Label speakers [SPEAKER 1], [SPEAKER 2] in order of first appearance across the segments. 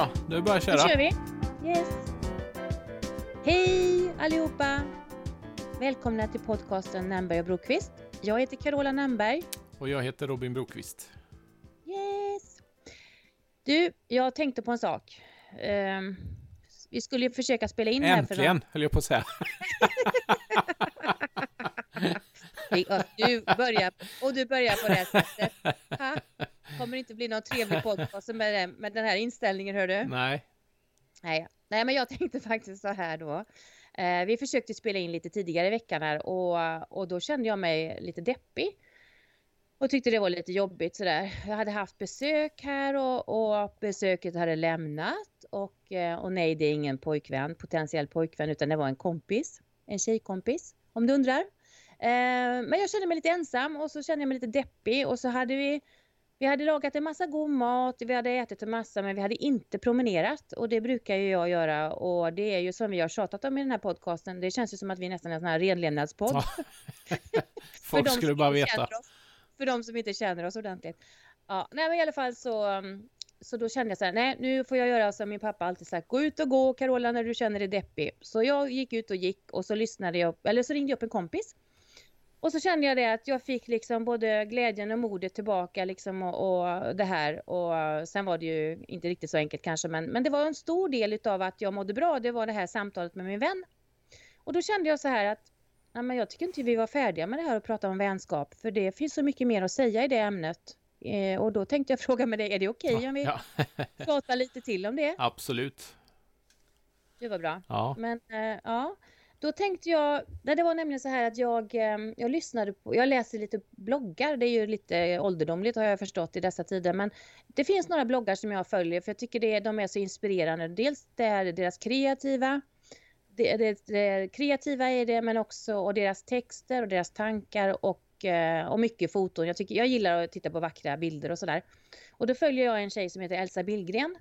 [SPEAKER 1] så, nu är bara att
[SPEAKER 2] Då
[SPEAKER 1] köra.
[SPEAKER 2] kör vi. Yes. Hej allihopa! Välkomna till podcasten Nämberg och Brokvist. Jag heter Carola Nämberg.
[SPEAKER 1] Och jag heter Robin Brokvist.
[SPEAKER 2] Yes! Du, jag tänkte på en sak. Ehm, vi skulle ju försöka spela in här för
[SPEAKER 1] Äntligen, höll jag på att säga.
[SPEAKER 2] Du börjar, och du börjar på det sättet. Ha? Kommer inte bli någon trevlig podcast med, den- med den här inställningen, hör du?
[SPEAKER 1] Nej,
[SPEAKER 2] Nej, nej, men jag tänkte faktiskt så här då. Eh, vi försökte spela in lite tidigare i veckan här och, och då kände jag mig lite deppig. Och tyckte det var lite jobbigt sådär. Jag hade haft besök här och, och besöket hade lämnat. Och, eh, och nej, det är ingen pojkvän, potentiell pojkvän, utan det var en kompis. En tjejkompis, om du undrar. Eh, men jag kände mig lite ensam och så kände jag mig lite deppig och så hade vi vi hade lagat en massa god mat, vi hade ätit en massa men vi hade inte promenerat och det brukar ju jag göra och det är ju som vi har tjatat om i den här podcasten. Det känns ju som att vi nästan är en sån här renlevnadspodd.
[SPEAKER 1] Folk skulle
[SPEAKER 2] som
[SPEAKER 1] bara
[SPEAKER 2] inte
[SPEAKER 1] veta.
[SPEAKER 2] känner Oss, för de som inte känner oss ordentligt. Ja, nej men i alla fall så, um, så då kände jag så här, nej nu får jag göra som min pappa alltid sagt, gå ut och gå Carola när du känner dig deppig. Så jag gick ut och gick och så lyssnade jag, eller så ringde jag upp en kompis. Och så kände jag det att jag fick liksom både glädjen och modet tillbaka liksom och, och det här och sen var det ju inte riktigt så enkelt kanske men, men det var en stor del utav att jag mådde bra, det var det här samtalet med min vän. Och då kände jag så här att nej, men jag tycker inte vi var färdiga med det här och prata om vänskap för det finns så mycket mer att säga i det ämnet. Eh, och då tänkte jag fråga med dig, är det okej om vi
[SPEAKER 1] Ja,
[SPEAKER 2] pratar lite till om det?
[SPEAKER 1] absolut.
[SPEAKER 2] Det var bra.
[SPEAKER 1] Ja,
[SPEAKER 2] Men eh, ja, då tänkte jag, nej, det var nämligen så här att jag, ehm, jag lyssnade på, jag läser lite bloggar, det är ju lite ålderdomligt har jag förstått i dessa tider, men det finns några bloggar som jag följer för jag tycker det, de är så inspirerande. Dels det är deras kreativa, det, det, det kreativa är det, men också och deras texter och deras tankar och, eh, och mycket foton. Jag, tycker, jag gillar att titta på vackra bilder och sådär. Och då följer jag en tjej som heter Elsa Billgren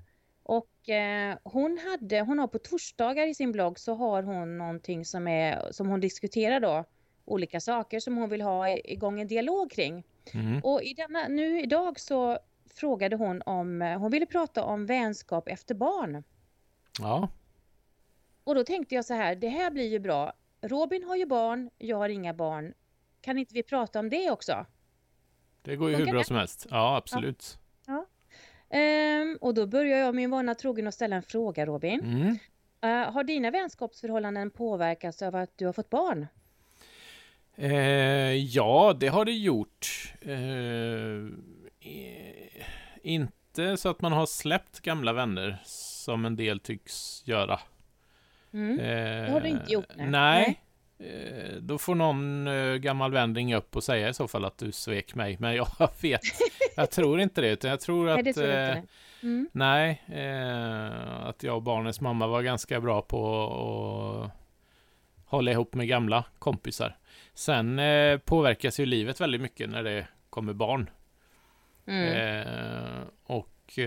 [SPEAKER 2] och eh, hon, hade, hon har på torsdagar i sin blogg så har hon någonting som, är, som hon diskuterar då. Olika saker som hon vill ha igång en dialog kring.
[SPEAKER 1] mm.
[SPEAKER 2] Och i denna, nu idag så frågade hon om, eh, hon ville prata om vänskap efter barn.
[SPEAKER 1] ja,
[SPEAKER 2] Och då tänkte jag så här, det här blir ju bra. Robin har ju barn, jag har inga barn. Kan inte vi prata om det också?
[SPEAKER 1] det går ju hur bra som helst. Ja, absolut.
[SPEAKER 2] Ehm, och då börjar jag min vana trogen att ställa en fråga Robin.
[SPEAKER 1] Mm.
[SPEAKER 2] Eh, har dina vänskapsförhållanden påverkats av att du har fått barn?
[SPEAKER 1] Eh, ja, det har det gjort. Eh, inte så att man har släppt gamla vänner, som en del tycks göra.
[SPEAKER 2] Mm.
[SPEAKER 1] Eh,
[SPEAKER 2] har du inte gjort, nej.
[SPEAKER 1] Nej. Eh, Då får någon eh, gammal vän ringa upp och säga i så fall att du svek mig. Men jag vet, jag tror inte det. Utan jag tror att...
[SPEAKER 2] Nej, tror
[SPEAKER 1] eh.
[SPEAKER 2] Mm.
[SPEAKER 1] Nej, eh, att jag och barnens mamma var ganska bra på att hålla ihop med gamla kompisar. Sen eh, påverkas ju livet väldigt mycket när det kommer barn.
[SPEAKER 2] Mm.
[SPEAKER 1] Eh, och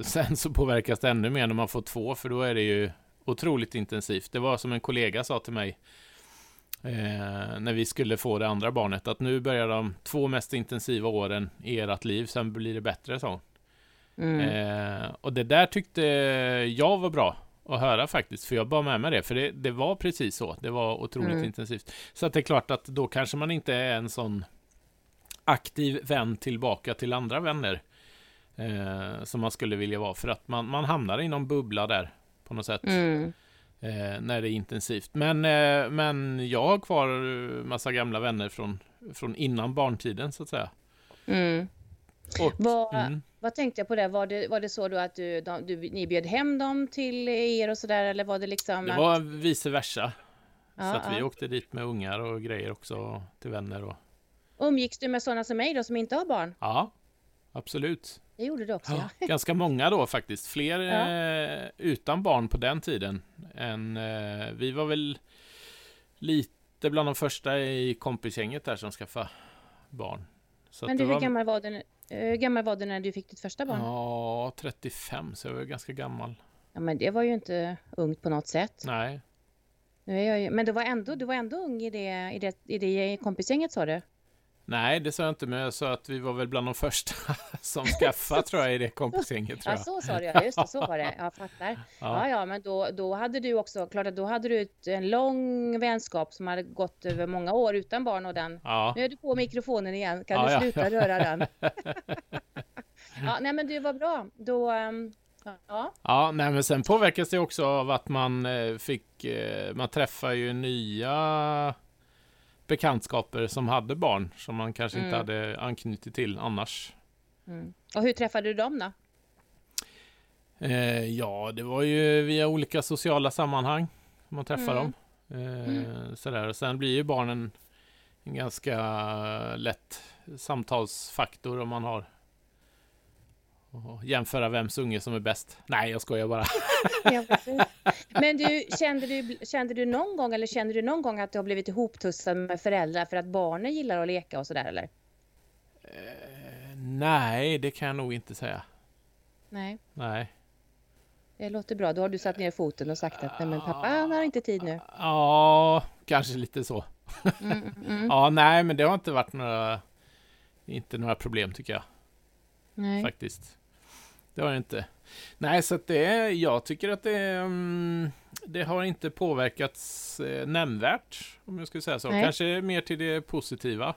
[SPEAKER 1] sen så påverkas det ännu mer när man får två, för då är det ju otroligt intensivt. Det var som en kollega sa till mig eh, när vi skulle få det andra barnet, att nu börjar de två mest intensiva åren i ert liv, sen blir det bättre, sa hon.
[SPEAKER 2] Mm.
[SPEAKER 1] Eh, och det där tyckte jag var bra att höra faktiskt, för jag bar med mig det, för det, det var precis så. Det var otroligt
[SPEAKER 2] Mm.
[SPEAKER 1] intensivt. Så att det är klart att då kanske man inte är en sån aktiv vän tillbaka till andra vänner eh, som man skulle vilja vara, för att man, man hamnar i någon bubbla där på något sätt.
[SPEAKER 2] Mm.
[SPEAKER 1] Eh, när det är intensivt. Men, eh, men jag har kvar massa gamla vänner från, från innan barntiden så att säga.
[SPEAKER 2] Mm.
[SPEAKER 1] Och,
[SPEAKER 2] Vad,
[SPEAKER 1] mm.
[SPEAKER 2] vad tänkte jag på det? Var det, var det så då att du, de, du, ni bjöd hem dem till er och sådär eller var det liksom?
[SPEAKER 1] Det
[SPEAKER 2] att-
[SPEAKER 1] var vice versa.
[SPEAKER 2] Ja,
[SPEAKER 1] så att vi
[SPEAKER 2] ja.
[SPEAKER 1] åkte dit med ungar och grejer också till vänner. Och,
[SPEAKER 2] Umgicks du med sådana som mig då som inte har barn?
[SPEAKER 1] ja, absolut.
[SPEAKER 2] Det gjorde du också ja.
[SPEAKER 1] Ganska många då faktiskt. Fler
[SPEAKER 2] Ja.
[SPEAKER 1] eh, utan barn på den tiden. Än, eh, vi var väl lite bland de första i kompisgänget där som skaffade barn. Så
[SPEAKER 2] Men du,
[SPEAKER 1] det
[SPEAKER 2] hur
[SPEAKER 1] var,
[SPEAKER 2] gammal, var du, hur gammal var du när du fick ditt första barn? Ja.
[SPEAKER 1] Ja, 35, så jag var ganska gammal.
[SPEAKER 2] men det var ju inte ungt på något sätt.
[SPEAKER 1] Nej,
[SPEAKER 2] Nu är jag ju, men du var ändå, du var ändå ung i det, i det, i det kompisgänget sa du?
[SPEAKER 1] Nej, det sa jag inte, men jag sa att vi var väl bland de första som skaffade, tror jag, i det kompisgänget. Tror
[SPEAKER 2] jag. Ja, så sa du, ja. Just det, så var det. Jag fattar. Ja, ja, ja men då, då hade du också, klart att då hade du ett, en lång vänskap som hade gått över många år utan barn och den. Ja. Nu är du på mikrofonen igen, kan ja, du sluta ja. röra den? ja, nej men du var bra. Då, um, Ja.
[SPEAKER 1] ja, nej, men sen påverkas det också av att man eh, fick, eh, man träffar ju nya bekantskaper som hade barn som man kanske mm. inte hade anknutit till annars.
[SPEAKER 2] Mm. Och hur träffade du dem då?
[SPEAKER 1] Eh, ja, det var ju via olika sociala sammanhang man träffar mm. dem. Eh, mm. sådär. Och sen blir ju barnen en ganska lätt samtalsfaktor om man har och jämföra vems unge som är bäst. Nej, jag skojar bara.
[SPEAKER 2] Men du kände, du, kände du någon gång eller kände du någon gång att du har blivit ihoptussad med föräldrar för att barnen gillar att leka och sådär eller?
[SPEAKER 1] Eh, nej, det kan jag nog inte säga.
[SPEAKER 2] Nej.
[SPEAKER 1] Nej.
[SPEAKER 2] Det låter bra. Då har du satt ner foten och sagt att nej men pappa han har inte tid nu.
[SPEAKER 1] Ja, kanske lite så. Mm, mm. mm. ja, nej, men det har inte varit några, inte några problem tycker jag. Nej. Faktiskt. Det har det inte. Nej, så att det är, jag tycker att det, um, det har inte påverkats eh, nämnvärt, om jag skulle säga så. Nej. Kanske mer till det positiva.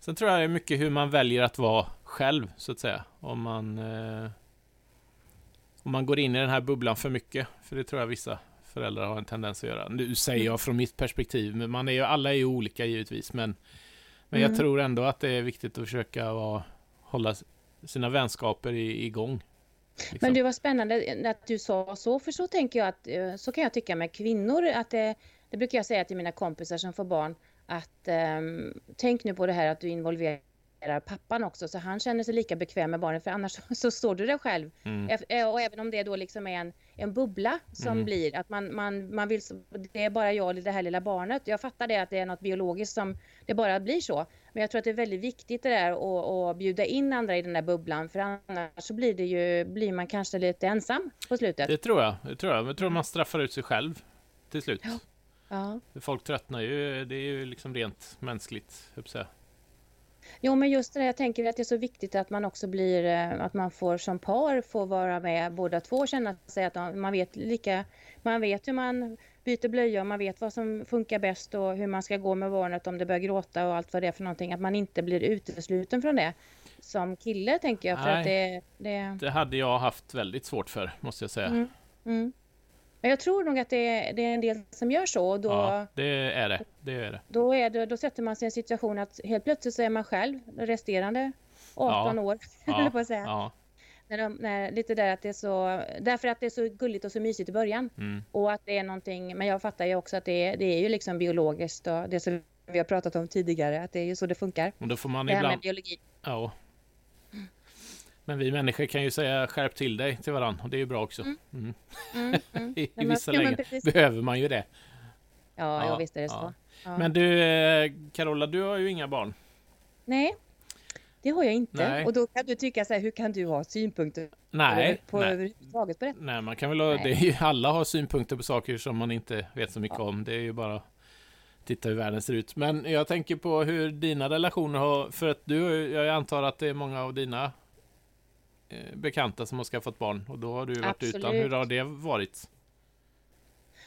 [SPEAKER 1] Sen tror jag det är mycket hur man väljer att vara själv, så att säga. Om man, eh, om man går in i den här bubblan för mycket. För det tror jag vissa föräldrar har en tendens att göra. Nu säger jag från mitt perspektiv, men man är ju, alla är ju olika givetvis. Men, men mm. jag tror ändå att det är viktigt att försöka vara, hålla sina vänskaper igång.
[SPEAKER 2] Liksom. Men det var spännande att du sa så, för så tänker jag att eh, så kan jag tycka med kvinnor att det, det brukar jag säga till mina kompisar som får barn att um, tänk nu på det här att du involverar pappan också så han känner sig lika bekväm med barnet för annars så, så står du där själv. Mm. Eh, och även om det då liksom är en, en bubbla som mm. blir att man, man, man vill, det är bara jag och det här lilla barnet. Jag fattar det att det är något biologiskt som det bara blir så. Men jag tror att det är väldigt viktigt det där att, att bjuda in andra i den där bubblan för annars så blir det ju, blir man kanske lite ensam på slutet.
[SPEAKER 1] Det tror jag, det tror jag. Jag tror man straffar ut sig själv till slut. Ja. Ja. Folk tröttnar ju, det är ju liksom rent mänskligt, jag
[SPEAKER 2] Jo, men just det, jag tänker att det är så viktigt att man också blir, eh, att man får som par får vara med båda två och känna sig att man vet lika, man vet hur man byter blöja och man vet vad som funkar bäst och hur man ska gå med barnet om det börjar gråta och allt vad det är för någonting. Att man inte blir utesluten från det som kille tänker jag. För Nej, att det,
[SPEAKER 1] det... det hade jag haft väldigt svårt för, måste jag säga. Mm, mm.
[SPEAKER 2] Jag tror nog att det är, det är en del som gör så. Då,
[SPEAKER 1] ja, det är det. det, är det.
[SPEAKER 2] Då, är det, då sätter man sig i en situation att helt plötsligt så är man själv resterande 18 ja, år, ja, på att säga. Ja. När de, när, lite där att det är så, därför att det är så gulligt och så mysigt i början. Mm. Och att det är någonting, men jag fattar ju också att det är, det är ju liksom biologiskt och det som vi har pratat om tidigare, att det är ju så det funkar.
[SPEAKER 1] Och då får man det ibland... här med biologi. Ja, men vi människor kan ju säga skärp till dig till varandra och det är ju bra också. Mm. Mm. Mm, mm. I, I vissa ja, lägen behöver man ju det.
[SPEAKER 2] Ja, ja, ja visst är det så.
[SPEAKER 1] Ja. Men du, eh, Carola, du har ju inga barn.
[SPEAKER 2] Nej, det har jag inte. Nej. Och då kan du tycka så här, hur kan du ha synpunkter
[SPEAKER 1] nej,
[SPEAKER 2] på
[SPEAKER 1] nej.
[SPEAKER 2] överhuvudtaget på det?
[SPEAKER 1] Nej, man kan väl ha, det ju, alla har synpunkter på saker som man inte vet så mycket om. Det är ju bara titta hur världen ser ut. Men jag tänker på hur dina relationer har, för att du, jag antar att det är många av dina bekanta som har skaffat barn och då har du varit Absolut. utan. Hur har det varit?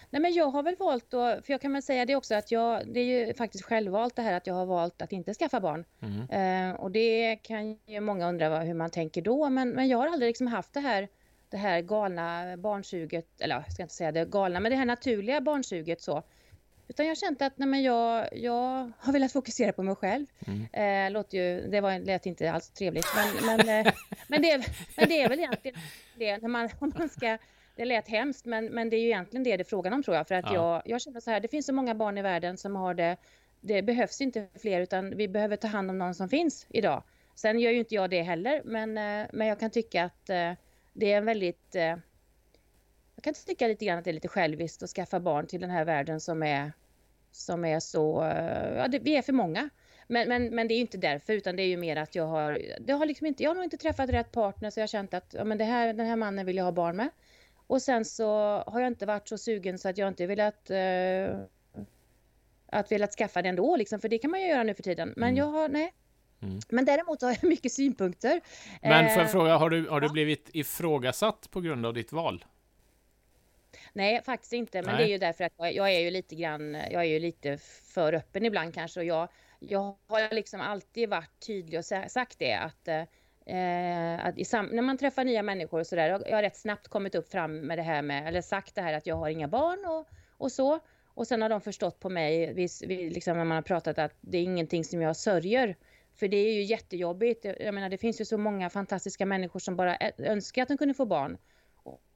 [SPEAKER 2] Nej men jag har väl valt då, för jag kan väl säga det också att jag, det är ju faktiskt självvalt det här att jag har valt att inte skaffa barn. Mm. Eh, och det kan ju många undra hur man tänker då, men, men jag har aldrig liksom haft det här, det här galna barnsuget, eller jag ska inte säga det galna, men det här naturliga barnsuget så. Utan jag känt att nej, men jag, jag har velat fokusera på mig själv. Mm. Eh, låter ju, det var, lät inte alls trevligt. Men, men, eh, men, det, men det är väl egentligen det. När man, om man ska, det lät hemskt men, men det är ju egentligen det det är frågan om tror jag. För att ja. jag, jag känner så här, det finns så många barn i världen som har det. Det behövs inte fler utan vi behöver ta hand om någon som finns idag. Sen gör ju inte jag det heller men, eh, men jag kan tycka att eh, det är en väldigt eh, jag kan tycka lite grann att det är lite själviskt att skaffa barn till den här världen som är som är så, eh, ja det, vi är för många. Men, men, men det är ju inte därför utan det är ju mer att jag har, det har liksom inte, jag har nog inte träffat rätt partner så jag har känt att ja, men det här, den här mannen vill jag ha barn med. Och sen så har jag inte varit så sugen så att jag inte velat uh, att velat skaffa det ändå liksom, för det kan man ju göra nu för tiden. Men mm. jag har, nej, Mm. Men däremot har jag mycket synpunkter.
[SPEAKER 1] Men får jag fråga, har du, har du blivit ifrågasatt på grund av ditt val?
[SPEAKER 2] Nej, faktiskt inte. Men Nej. det är ju därför att jag, jag, är ju lite grann, jag är ju lite för öppen ibland kanske. Och jag, jag har liksom alltid varit tydlig och sagt det att, eh, att när man träffar nya människor och sådär. Jag har rätt snabbt kommit upp fram med det här med, eller sagt det här att jag har inga barn och, och så. Och sen har de förstått på mig, vi, vi, liksom när man har pratat att det är ingenting som jag sörjer. För det är ju jättejobbigt. Jag menar, det finns ju så många fantastiska människor som bara önskar att de kunde få barn.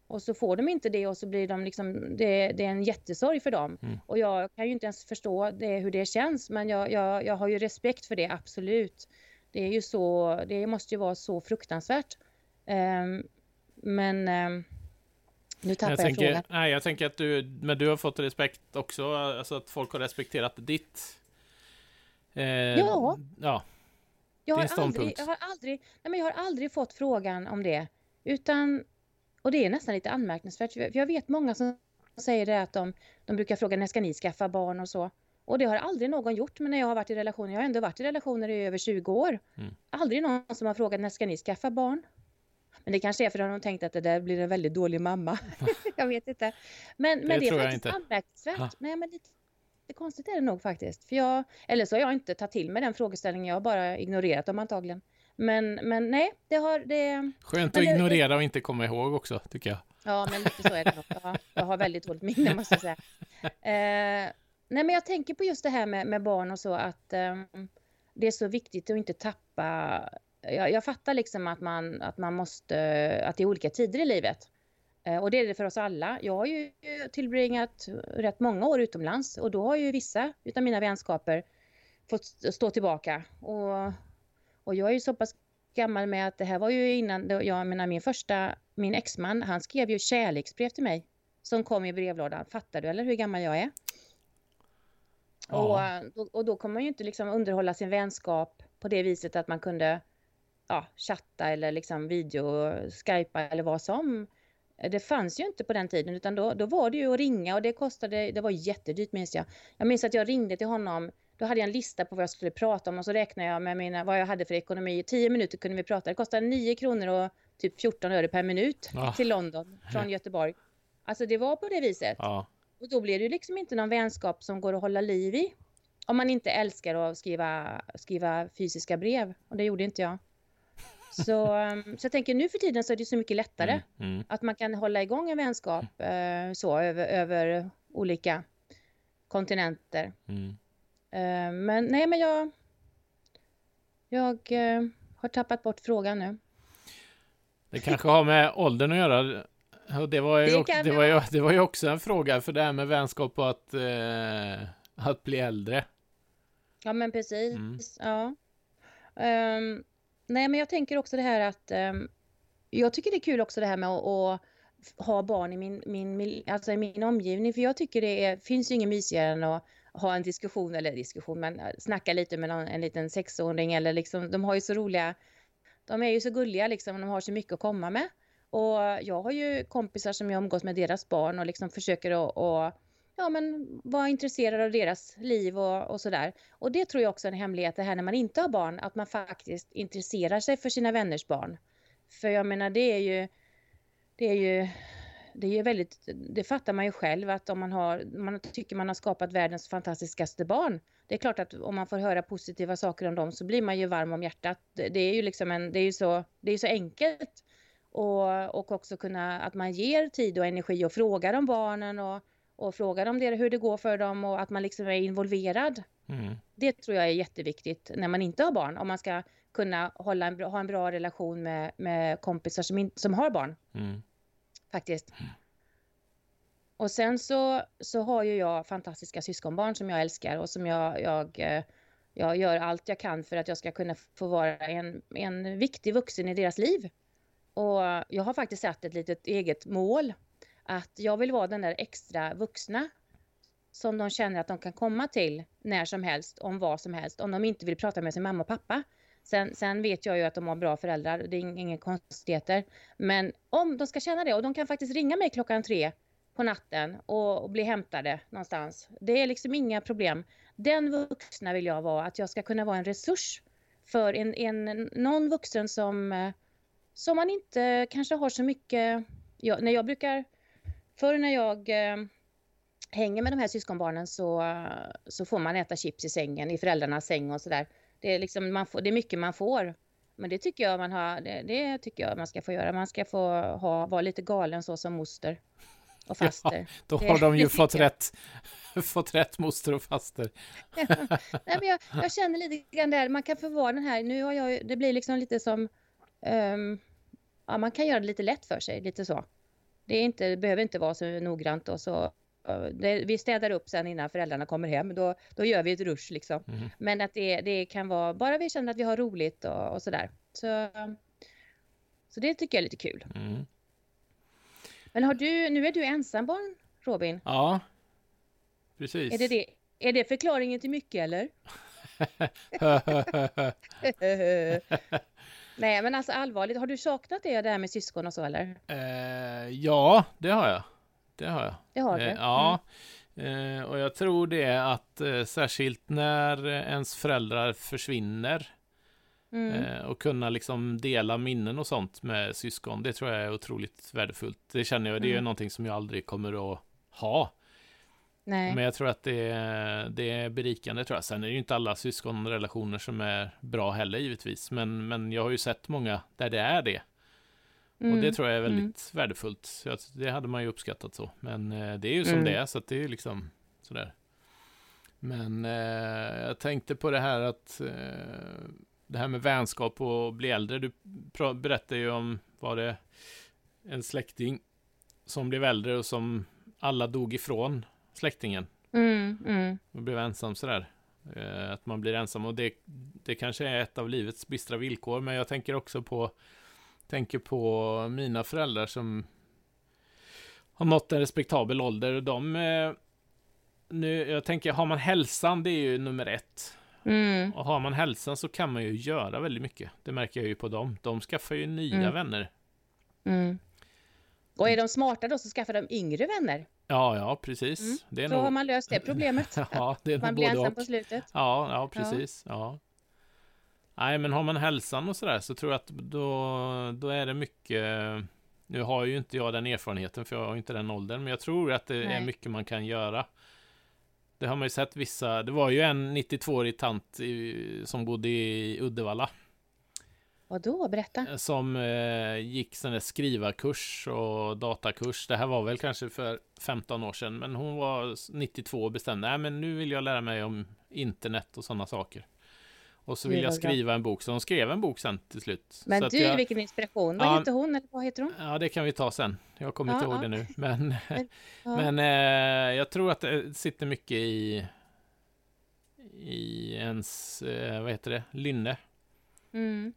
[SPEAKER 2] Och så får de inte det och så blir de liksom, det, det är en jättesorg för dem. Mm. Och jag kan ju inte ens förstå det, hur det känns, men jag, jag, jag har ju respekt för det, absolut. Det är ju så, det måste ju vara så fruktansvärt. Um, men um, nu tappar jag, jag
[SPEAKER 1] tänker,
[SPEAKER 2] frågan.
[SPEAKER 1] Nej, jag tänker att du, men du har fått respekt också, alltså att folk har respekterat ditt...
[SPEAKER 2] Eh, ja. Ja. Jag har, aldrig, jag, har aldrig, nej men jag har aldrig fått frågan om det. Utan och det är nästan lite anmärkningsvärt. För jag vet många som säger det att de, de brukar fråga när ska ni skaffa barn och så. Och det har aldrig någon gjort men när jag har varit i relationer. Jag har ändå varit i relationer i över 20 år. Mm. Aldrig någon som har frågat när ska ni skaffa barn. Men det kanske är för att de har tänkt att det där blir en väldigt dålig mamma. jag vet inte. Men det, men det är faktiskt anmärkningsvärt. Ha. Nej, men lite, lite konstigt är det nog faktiskt. För jag, eller så har jag inte tagit till mig den frågeställningen. Jag har bara ignorerat dem antagligen. Men, men nej, det har... Det,
[SPEAKER 1] Skönt att ignorera och inte komma ihåg också, tycker jag.
[SPEAKER 2] Ja, men lite så är det nog. Ja, jag har väldigt dåligt minne, måste jag säga. Eh, nej, men jag tänker på just det här med, med barn och så, att eh, det är så viktigt att inte tappa... Jag, jag fattar liksom att man, att man måste... Att det är olika tider i livet. Eh, och det är det för oss alla. Jag har ju tillbringat rätt många år utomlands och då har ju vissa av mina vänskaper fått stå tillbaka. Och och jag är ju så pass gammal med att det här var ju innan, jag menar min första, min exman, han skrev ju kärleksbrev till mig. Som kom i brevlådan. Fattar du eller hur gammal jag är? Ja. Och, och då kommer man ju inte liksom underhålla sin vänskap på det viset att man kunde ja, chatta eller liksom video, skypa eller vad som. Det fanns ju inte på den tiden utan då, då var det ju att ringa och det kostade, det var jättedyrt minns jag. Jag minns att jag ringde till honom då hade jag en lista på vad jag skulle prata om och så räknade jag med mina, vad jag hade för ekonomi. Tio minuter kunde vi prata. Det kostade 9 kronor och typ 14 öre per minut ah. till London från Göteborg. Alltså det var på det viset. Ah. Och då blir det ju liksom inte någon vänskap som går att hålla liv i. Om man inte älskar att skriva, skriva fysiska brev. Och det gjorde inte jag. Så, um, så jag tänker nu för tiden så är det så mycket lättare. Mm, mm. Att man kan hålla igång en vänskap uh, så över, över olika kontinenter. Mm. Eh, men nej, men jag... Jag eh, har tappat bort frågan nu.
[SPEAKER 1] Det kanske har med åldern att göra. Och det, var ju, det, också, det, var ju, det var ju också en fråga för det här med vänskap och att, eh, att bli äldre.
[SPEAKER 2] Ja, men precis. Mm. Ja. Um, nej, men jag tänker också det här att um, jag tycker det är kul också det här med att, att ha barn i min, min, alltså i min omgivning. För jag tycker det är, finns ju inget mysigare än att ha en diskussion, eller diskussion, men eh, snacka lite med någon, en liten sexåring eller liksom, de har ju så roliga, de är ju så gulliga liksom, de har så mycket att komma med. Och jag har ju kompisar som jag umgås med deras barn och liksom försöker att och, ja, men vara intresserad av deras liv och, och sådär. Och det tror jag också är en hemlighet, det här när man inte har barn, att man faktiskt intresserar sig för sina vänners barn. För jag menar, det är ju, det är ju det är väldigt, det fattar man ju själv att om man har, man tycker man har skapat världens fantastiskaste barn. Det är klart att om man får höra positiva saker om dem så blir man ju varm om hjärtat. Det, det är ju liksom en, det är ju så, det är så enkelt. Och, och också kunna, att man ger tid och energi och frågar om barnen och, och frågar om det, hur det går för dem och att man liksom är involverad. Mm. Det tror jag är jätteviktigt när man inte har barn. Om man ska kunna hålla en, ha en bra relation med, med kompisar som, in, som har barn. Mm faktiskt. Och sen så, så har ju jag fantastiska syskonbarn som jag älskar och som jag, jag, eh, jag gör allt jag kan för att jag ska kunna få vara en, en viktig vuxen i deras liv. Och jag har faktiskt satt ett litet eget mål. Att jag vill vara den där extra vuxna som de känner att de kan komma till när som helst, om vad som helst, om de inte vill prata med sin mamma och pappa. Sen, sen vet jag ju att de har bra föräldrar, det är inga konstigheter. Men om de ska känna det, och de kan faktiskt ringa mig klockan tre på natten och, och bli hämtade någonstans. Det är liksom inga problem. Den vuxna vill jag vara, att jag ska kunna vara en resurs för en, en, någon vuxen som, eh, som man inte kanske har så mycket... Jag, när jag brukar... Förr när jag eh, hänger med de här syskonbarnen så, så får man äta chips i sängen, i föräldrarnas säng och sådär. Det är, liksom, man får, det är mycket man får. Men det tycker jag man har, det, det, tycker jag man ska få göra. Man ska få ha, vara lite galen så som moster och faster. Ja,
[SPEAKER 1] då har de ju fått rätt, fått rätt moster och faster.
[SPEAKER 2] Ja, nej, men jag, jag, känner lite grann där, man kan få vara den här, nu har jag, det blir liksom lite som, um, ja man kan göra det lite lätt för sig, lite så. Det, är inte, det behöver inte vara så noggrant och så det, vi städar upp sen innan föräldrarna kommer hem. Då, då gör vi ett rush liksom. Mm. Men att det, det kan vara, bara vi känner att vi har roligt och, och sådär. Så, så det tycker jag är lite kul. Mm. Men har du, nu är du ensambarn Robin?
[SPEAKER 1] Ja, precis.
[SPEAKER 2] Är det, det, är det förklaringen till mycket eller? Nej men alltså allvarligt, har du saknat det där med syskon och så eller?
[SPEAKER 1] Eh, ja, det har jag. Det har jag.
[SPEAKER 2] Det har
[SPEAKER 1] du?
[SPEAKER 2] Eh,
[SPEAKER 1] ja. Mm. och jag tror det att eh, särskilt när ens föräldrar försvinner mm. Eh, och kunna liksom dela minnen och sånt med syskon. Det tror jag är otroligt värdefullt. Det känner jag, det är mm. någonting som jag aldrig kommer att ha. Nej. Men jag tror att det är, det är berikande tror jag. Sen är det ju inte alla syskonrelationer som är bra heller givetvis. Men, men jag har ju sett många där det är det. Mm. Och det mm. tror jag är väldigt mm. värdefullt. Så det hade man ju uppskattat så. Men eh, det är ju som mm. det är, så att det är ju liksom sådär. Men eh, jag tänkte på det här att eh, det här med vänskap och bli äldre. Du berättade ju om, var det en släkting som blev äldre och som alla dog ifrån släktingen.
[SPEAKER 2] Mm, mm.
[SPEAKER 1] Och blev ensam sådär. Eh, att man blir ensam och det, det kanske är ett av livets bistra villkor. Men jag tänker också på tänker på mina föräldrar som har nått en respektabel ålder. De, eh, nu, jag tänker, har man hälsan, det är ju nummer ett. Mm. Och har man hälsan så kan man ju göra väldigt mycket. Det märker jag ju på dem. De skaffar ju nya mm. vänner.
[SPEAKER 2] Mm. Och är de smarta då så skaffar de yngre vänner.
[SPEAKER 1] Ja, ja, precis. Mm.
[SPEAKER 2] Det är så nog... har man löst det problemet.
[SPEAKER 1] ja, det är
[SPEAKER 2] man blir ensam och. på slutet.
[SPEAKER 1] Ja, ja precis. Ja. ja. Nej, men har man hälsan och sådär så tror jag att då, då är det mycket Nu har ju inte jag den erfarenheten för jag har inte den åldern Men jag tror att det Nej. är mycket man kan göra Det har man ju sett vissa Det var ju en 92-årig tant i, som bodde i Uddevalla
[SPEAKER 2] Vadå? Berätta.
[SPEAKER 1] Eh, som eh, gick sån där skrivarkurs och datakurs. Det här var väl kanske för 15 år sedan. Men hon var 92 och bestämde. Nej, men nu vill jag lära mig om internet och sådana saker. Och så vill jag skriva en bok, så hon skrev en bok sen till slut.
[SPEAKER 2] Men
[SPEAKER 1] så
[SPEAKER 2] du, jag, vilken inspiration. Vad ja, heter hon, eller vad heter hon?
[SPEAKER 1] Ja, det kan vi ta sen. Jag kommer ja, inte ihåg ja. det nu. Men, men eh, jag tror att det sitter mycket i, i ens, eh, vad heter det, lynne.
[SPEAKER 2] Mm.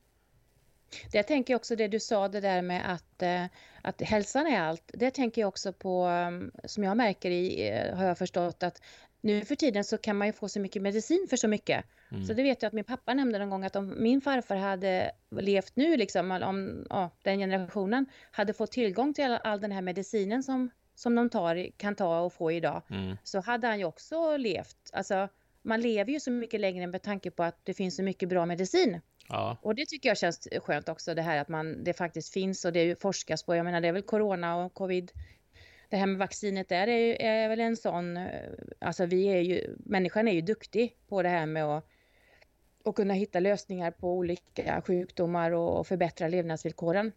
[SPEAKER 2] Det jag tänker också det du sa, det där med att, eh, att hälsan är allt. Det tänker jag också på, mm, som jag märker i, eh, har jag förstått, att nu för tiden så kan man ju få så mycket medicin för så mycket. Mm. Så det vet jag att min pappa nämnde någon gång att om min farfar hade levt nu, liksom, om ja, den generationen, hade fått tillgång till all, all den här medicinen som, som de tar, kan ta och få idag, mm. så hade han ju också levt. Alltså, man lever ju så mycket längre med tanke på att det finns så mycket bra medicin. Ja. Och det tycker jag känns skönt också, det här att man, det faktiskt finns och det forskas på. Jag menar, det är väl corona och covid det här med vaccinet där är, är väl en sån, eh, alltså vi är ju, människan är ju duktig på det här med att, att kunna hitta lösningar på olika sjukdomar och, och förbättra levnadsvillkoren.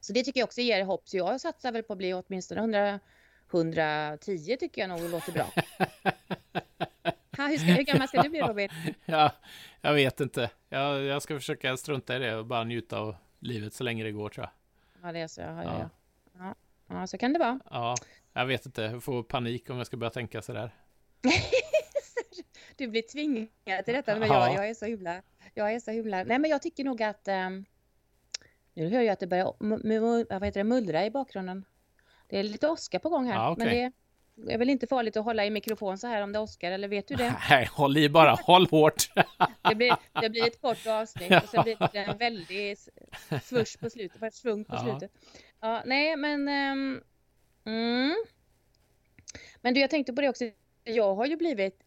[SPEAKER 2] Så det tycker jag också ger hopp, så jag satsar väl på att bli åtminstone 100, 110 tycker jag nog låter bra. ha, hur, ska, hur gammal ska du bli Robin?
[SPEAKER 1] Ja, jag vet inte. Jag, jag ska försöka strunta i det och bara njuta av livet så länge det går tror jag.
[SPEAKER 2] Ja, det är så. Ja, ja. ja. Ja, så kan det vara.
[SPEAKER 1] Ja, jag vet inte. Jag får panik om jag ska börja tänka sådär.
[SPEAKER 2] du blir tvingad till detta, men ja. jag, jag är så himla... Jag är så himla... Nej, men jag tycker nog att... Um, nu hör jag att det börjar vad heter det, mullra i bakgrunden. Det är lite åska på gång här. Ja, okay. Men det är väl inte farligt att hålla i mikrofon så här om det åskar, eller vet du det?
[SPEAKER 1] Nej, håll i bara. Håll hårt.
[SPEAKER 2] det, blir, det blir ett kort avsnitt och så blir det en väldig svush på slutet, svung på slutet. Ja, nej, men... Um, mm. Men du, jag tänkte på det också. Jag har ju blivit...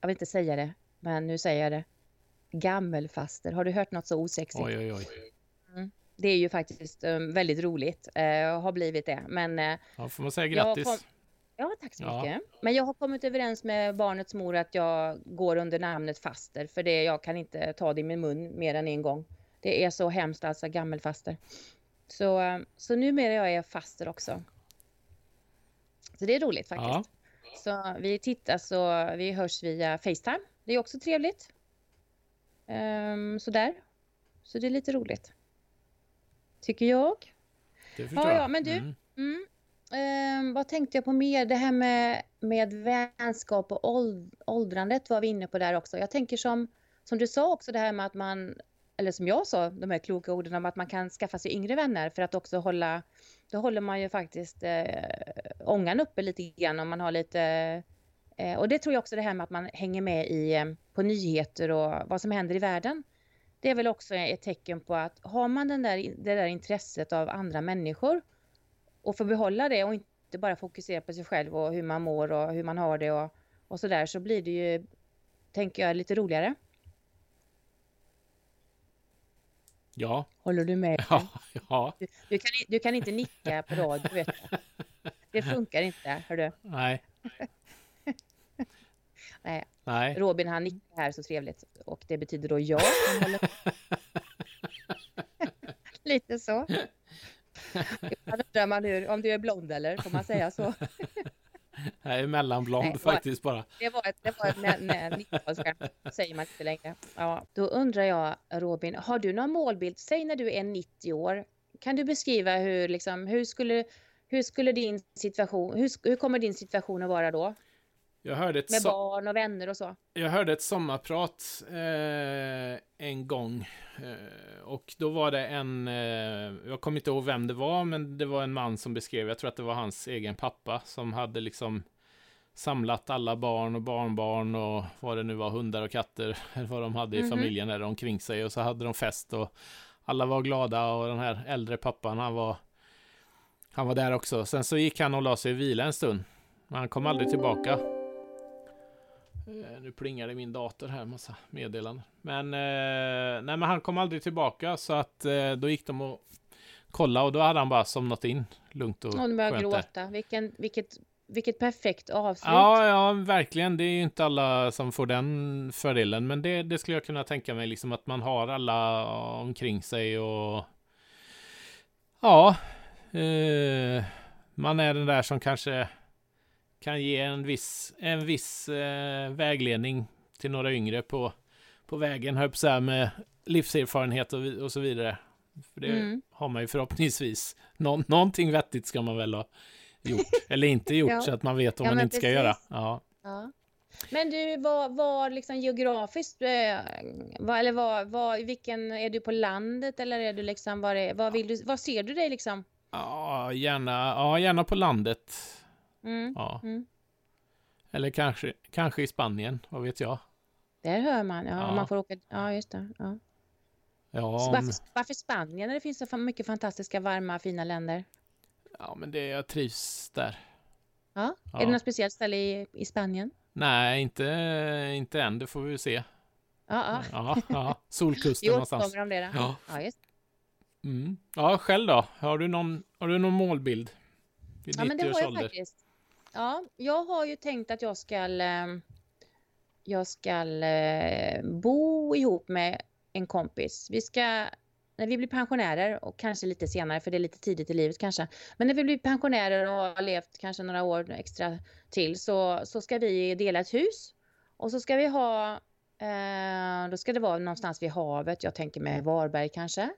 [SPEAKER 2] Jag vill inte säga det, men nu säger jag det. gammelfaster. Har du hört något så osexigt?
[SPEAKER 1] Oj, oj, oj.
[SPEAKER 2] Det är ju faktiskt um, väldigt roligt. Uh, har blivit det. Men uh,
[SPEAKER 1] Ja, får man säga grattis.
[SPEAKER 2] Ja, tack så
[SPEAKER 1] Ja.
[SPEAKER 2] mycket. Men jag har kommit överens med barnets mor att jag går under namnet faster. För det, jag kan inte ta det i min mun mer än en gång. Det är så hemskt alltså, gammelfaster. Så, uh, så numera jag är faster också. Så det är roligt faktiskt.
[SPEAKER 1] Ja.
[SPEAKER 2] Så vi tittas och vi hörs via Facetime. Det är också trevligt. Um, sådär. Så det är lite roligt. Tycker jag.
[SPEAKER 1] Det förstår
[SPEAKER 2] Ja,
[SPEAKER 1] jag.
[SPEAKER 2] ja, men du-
[SPEAKER 1] Mm.
[SPEAKER 2] Mm eh, vad tänkte jag på mer? Det här med, med vänskap och åld, åldrandet var vi inne på där också. Jag tänker som, som du sa också det här med att man, eller som jag sa, de här kloka orden om att man kan skaffa sig yngre vänner för att också hålla, då håller man ju faktiskt eh, ångan uppe lite grann om man har lite eh, och det tror jag också det här med att man hänger med i, eh, på nyheter och vad som händer i världen. Det är väl också ett tecken på att har man den där, det där intresset av andra människor och få behålla det och inte bara fokusera på sig själv och hur man mår och hur man har det och, och sådär så blir det ju, tänker jag, lite roligare.
[SPEAKER 1] Ja,
[SPEAKER 2] Håller du med?
[SPEAKER 1] ja, ja.
[SPEAKER 2] Du, du, kan, du kan inte nicka på radio, vet du. Det funkar inte, hör du.
[SPEAKER 1] Nej.
[SPEAKER 2] Nej.
[SPEAKER 1] Nej.
[SPEAKER 2] Robin han nickar här så trevligt och det betyder då ja. Lite så. Ibland undrar man hur, om du är blond eller, får man säga så?
[SPEAKER 1] Jag är mellanblond
[SPEAKER 2] Nej,
[SPEAKER 1] faktiskt bara.
[SPEAKER 2] Det var ett, det var ett nä- nä- 90-talsskämt, säger man inte längre. Ja, då undrar jag, Robin, har du någon målbild? Säg när du är 90 år. Kan du beskriva hur, liksom, hur skulle, hur skulle din situation, hur, hur kommer din situation att vara då?
[SPEAKER 1] Jag hörde ett,
[SPEAKER 2] Med
[SPEAKER 1] so-
[SPEAKER 2] barn och vänner och så.
[SPEAKER 1] jag hörde ett sommarprat eh, en gång. Eh, och då var det en, eh, jag kommer inte ihåg vem det var, men det var en man som beskrev, jag tror att det var hans egen pappa, som hade liksom samlat alla barn och barnbarn och vad det nu var, hundar och katter, eller vad de hade i
[SPEAKER 2] Mhm.
[SPEAKER 1] familjen där omkring sig. Och så hade de fest och alla var glada och den här äldre pappan, han var, han var där också. Sen så gick han och la sig och vila en stund. Men han kom aldrig tillbaka. Eh, Nu i min dator här, massa meddelanden. Men, eh, nej, men han kom aldrig tillbaka så att eh, då gick de och kollade och då hade han bara somnat in lugnt och
[SPEAKER 2] Och de börjar
[SPEAKER 1] skönt där.
[SPEAKER 2] gråta. Vilken, vilket, vilket perfekt avslut.
[SPEAKER 1] Ja, ja, verkligen. Det är ju inte alla som får den fördelen, men det, det skulle jag kunna tänka mig, liksom att man har alla omkring sig och ja, eh, man är den där som kanske kan ge en viss, en viss eh, vägledning till några yngre på, på vägen, höll att säga, med livserfarenhet och, och så vidare. För det
[SPEAKER 2] Mm.
[SPEAKER 1] har man ju förhoppningsvis. Nå, någonting vettigt ska man väl ha gjort, eller inte gjort,
[SPEAKER 2] Ja.
[SPEAKER 1] så att man vet vad
[SPEAKER 2] Ja,
[SPEAKER 1] man inte ska
[SPEAKER 2] precis.
[SPEAKER 1] göra. Ja.
[SPEAKER 2] Ja. Men du, vad, vad liksom geografiskt, eh, vad, eller vad, vad, vilken, är du på landet eller är du liksom, var är, vad vill du, vad ser du dig liksom?
[SPEAKER 1] Ja, gärna, ja, gärna på landet.
[SPEAKER 2] Mm.
[SPEAKER 1] Ja.
[SPEAKER 2] Mm.
[SPEAKER 1] Eller kanske, kanske i Spanien, vad vet jag.
[SPEAKER 2] Där hör man, ja,
[SPEAKER 1] Ja.
[SPEAKER 2] man får åka, ja just det. Ja.
[SPEAKER 1] Ja, om,
[SPEAKER 2] varför, varför Spanien när det finns så mycket fantastiska, varma, fina länder?
[SPEAKER 1] ja men det, jag trivs där.
[SPEAKER 2] Ja.
[SPEAKER 1] Ja.
[SPEAKER 2] Är det något speciellt ställe i, i Spanien?
[SPEAKER 1] Nej, inte, inte än, det får vi se.
[SPEAKER 2] Ja, ja.
[SPEAKER 1] Ja, ja. Solkusten
[SPEAKER 2] Vi
[SPEAKER 1] någonstans.
[SPEAKER 2] om det då.
[SPEAKER 1] Ja.
[SPEAKER 2] Ja, just.
[SPEAKER 1] Mm. ja, själv då? Har du någon, har du någon målbild? Vid
[SPEAKER 2] ja men det
[SPEAKER 1] 90 års
[SPEAKER 2] har jag
[SPEAKER 1] ålder?
[SPEAKER 2] faktiskt. Ja, jag har ju tänkt att jag ska ehm, jag ska eh, bo ihop med en kompis. Vi ska, när vi blir pensionärer och kanske lite senare för det är lite tidigt i livet kanske. Men när vi blir pensionärer och har levt kanske några år extra till så, så ska vi dela ett hus. Och så ska vi ha, eh, då ska det vara någonstans vid havet. Jag tänker med Varberg kanske.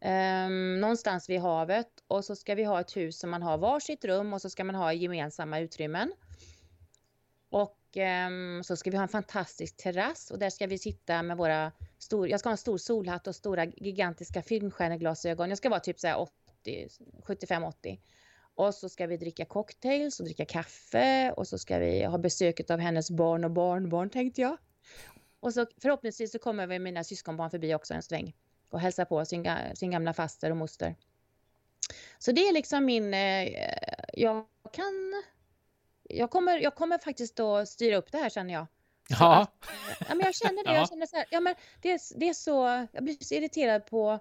[SPEAKER 2] Um, någonstans vid havet och så ska vi ha ett hus som man har varsitt rum och så ska man ha gemensamma utrymmen. Och um, så ska vi ha en fantastisk terrass och där ska vi sitta med våra stor, jag ska ha en stor solhatt och stora gigantiska filmstjärneglasögon. Jag ska vara typ så här 80, 75-80. Och så ska vi dricka cocktails och dricka kaffe och så ska vi ha besöket av hennes barn och barnbarn tänkte jag. Och så förhoppningsvis så kommer vi mina syskonbarn förbi också en sväng och hälsa på sin, sin gamla faster och moster. Så det är liksom min, eh, jag kan, jag kommer, jag kommer faktiskt att styra upp det här känner jag.
[SPEAKER 1] Ja.
[SPEAKER 2] Att, ja, men jag känner det.
[SPEAKER 1] Ja.
[SPEAKER 2] Jag känner så här, ja, men det, är, det är så, jag blir så irriterad på...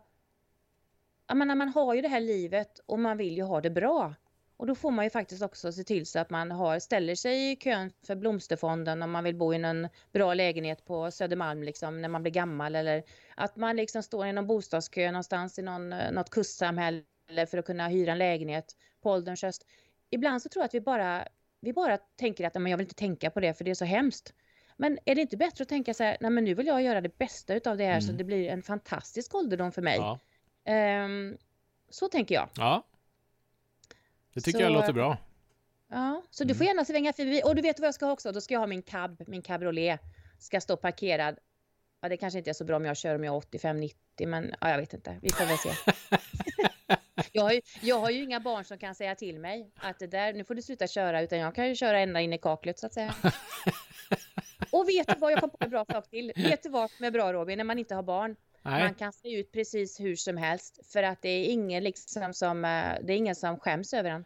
[SPEAKER 2] Jag menar, man har ju det här livet och man vill ju ha det bra. Och då får man ju faktiskt också se till så att man har, ställer sig i kön för Blomsterfonden om man vill bo i en bra lägenhet på Södermalm liksom, när man blir gammal. Eller att man liksom står i någon bostadskö någonstans i någon, eh, något kustsamhälle för att kunna hyra en lägenhet på ålderns höst. Ibland så tror jag att vi bara, vi bara tänker att men jag vill inte tänka på det för det är så hemskt. Men är det inte bättre att tänka så här, nej men nu vill jag göra det bästa utav det här så
[SPEAKER 1] Mm.
[SPEAKER 2] det blir en fantastisk ålderdom för mig.
[SPEAKER 1] Ja.
[SPEAKER 2] Ehm, så tänker jag.
[SPEAKER 1] ja. Det tycker
[SPEAKER 2] Så-
[SPEAKER 1] jag låter bra.
[SPEAKER 2] Ja, så du
[SPEAKER 1] Mm.
[SPEAKER 2] får gärna svänga förbi. Och du vet vad jag ska ha också? Då ska jag ha min cab, min cabriolet. Ska stå parkerad. Ja, det kanske inte är så bra om jag kör om jag är 85-90, men ja, jag vet inte. Vi får väl se. jag, har ju, jag har ju inga barn som kan säga till mig att det där, nu får du sluta köra, utan jag kan ju köra ända in i kaklet så att säga. Och vet du vad, jag kom på en bra sak till. Vet du vad som är bra Robin, när man inte har barn?
[SPEAKER 1] Nej.
[SPEAKER 2] Man kan se ut precis hur som helst för att det är ingen liksom som, eh, det är ingen som skäms över en.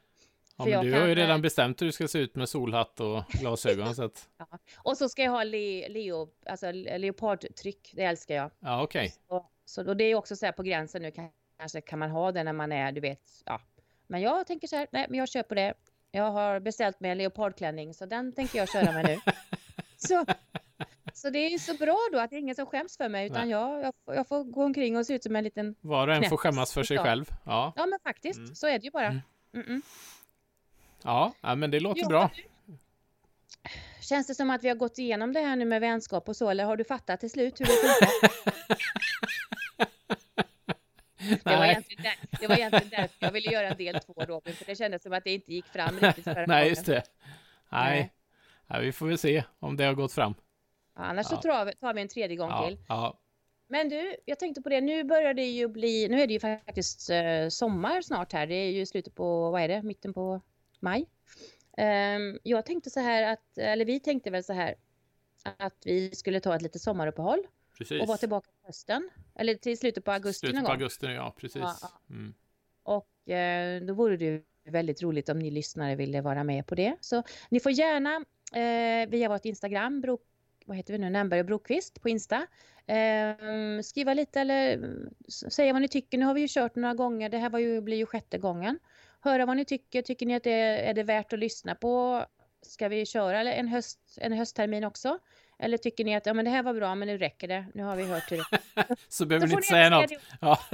[SPEAKER 1] Ja, men du har ju
[SPEAKER 2] kan, eh,
[SPEAKER 1] redan bestämt hur du ska se ut med solhatt och glasögon. så att,
[SPEAKER 2] Och så ska jag ha le, leo, alltså leopardtryck, det älskar jag.
[SPEAKER 1] ja, okej.
[SPEAKER 2] Och, så, och det är också så här på gränsen nu, kan- kanske kan man ha det när man är, du vet, ja. Men jag tänker så här, nej men jag på det. Jag har beställt mig en leopardklänning så den tänker jag köra med nu. så, så det är så bra då att det är ingen som skäms för mig utan jag, jag, får- jag får gå omkring och se ut som en liten,
[SPEAKER 1] Var och en får skämmas för sig
[SPEAKER 2] utav.
[SPEAKER 1] själv. Ja,
[SPEAKER 2] ja men faktiskt,
[SPEAKER 1] Mm.
[SPEAKER 2] så är det ju bara.
[SPEAKER 1] Mm.
[SPEAKER 2] Mm-mm.
[SPEAKER 1] ja, ja men det låter
[SPEAKER 2] Ja,
[SPEAKER 1] bra.
[SPEAKER 2] Känns det som att vi har gått igenom det här nu med vänskap och så eller har du fattat till slut hur det funkar? Det var, egentligen där, det var egentligen därför jag ville göra en del två Robin, för det kändes som att det inte gick fram riktigt förra
[SPEAKER 1] Nej,
[SPEAKER 2] gången.
[SPEAKER 1] just det. Nej.
[SPEAKER 2] Nej.
[SPEAKER 1] Nej, vi får väl se om det har gått fram.
[SPEAKER 2] Annars
[SPEAKER 1] Ja.
[SPEAKER 2] så tar vi, en tredje gång
[SPEAKER 1] Ja,
[SPEAKER 2] till.
[SPEAKER 1] ja,
[SPEAKER 2] Men du, jag tänkte på det, nu börjar det ju bli, nu är det ju faktiskt eh, sommar snart här, det är ju slutet på, vad är det, mitten på maj. Ehm, jag tänkte så här att, eller vi tänkte väl så här, att vi skulle ta ett litet sommaruppehåll
[SPEAKER 1] precis.
[SPEAKER 2] och vara tillbaka på hösten, eller till slutet på augusti
[SPEAKER 1] Slutet på augusti ja, precis.
[SPEAKER 2] Ja.
[SPEAKER 1] Mm.
[SPEAKER 2] Och eh, då vore det ju väldigt roligt om ni lyssnare ville vara med på det. Så ni får gärna eh, via vårt Instagram, vad heter vi nu, Nämberg och Brokvist på Insta. Eh, skriva lite eller säga vad ni tycker. Nu har vi ju kört några gånger, det här var ju, blir ju sjätte gången. Höra vad ni tycker, tycker ni att det är, är det värt att lyssna på? Ska vi köra en, höst, en hösttermin också? Eller tycker ni att ja, men det här var bra men nu räcker det, nu har vi hört hur det
[SPEAKER 1] Så behöver ni inte säga något.
[SPEAKER 2] det.
[SPEAKER 1] Ja.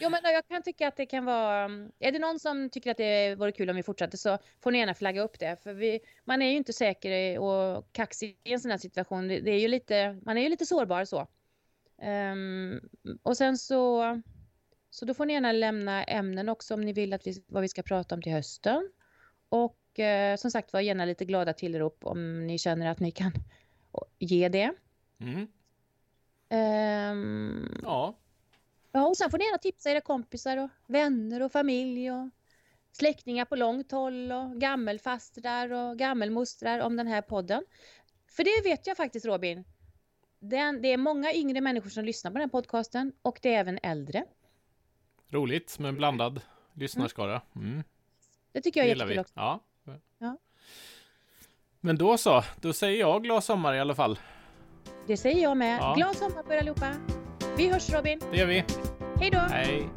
[SPEAKER 2] Jo, men jag kan tycka att det kan vara... Är det någon som tycker att det vore kul om vi fortsatte så får ni gärna flagga upp det. För vi, man är ju inte säker och kaxig i en sån här situation. Det, är ju lite, man är ju lite sårbar så. Ehm, och sen så... Så då får ni gärna lämna ämnen också om ni vill att vi, vad vi ska prata om till hösten. Och eh, som sagt var gärna lite glada tillrop om ni känner att ni kan ge det.
[SPEAKER 1] Mm.
[SPEAKER 2] Ehm,
[SPEAKER 1] ja,
[SPEAKER 2] Ja, och sen får ni gärna tipsa era kompisar och vänner och familj och släktingar på långt håll och gammelfastrar och gammelmostrar om den här podden. För det vet jag faktiskt Robin. Den, det är många yngre människor som lyssnar på den här podcasten och det är även äldre.
[SPEAKER 1] roligt med en blandad lyssnarskara. Mm.
[SPEAKER 2] Det tycker jag är jättekul också.
[SPEAKER 1] Ja.
[SPEAKER 2] Ja.
[SPEAKER 1] Men då så, då säger jag glad sommar i alla fall.
[SPEAKER 2] Det säger jag med.
[SPEAKER 1] Ja.
[SPEAKER 2] Glad sommar på er allihopa. Vi hörs Robin.
[SPEAKER 1] Det gör vi.
[SPEAKER 2] Hej då!
[SPEAKER 1] Hej!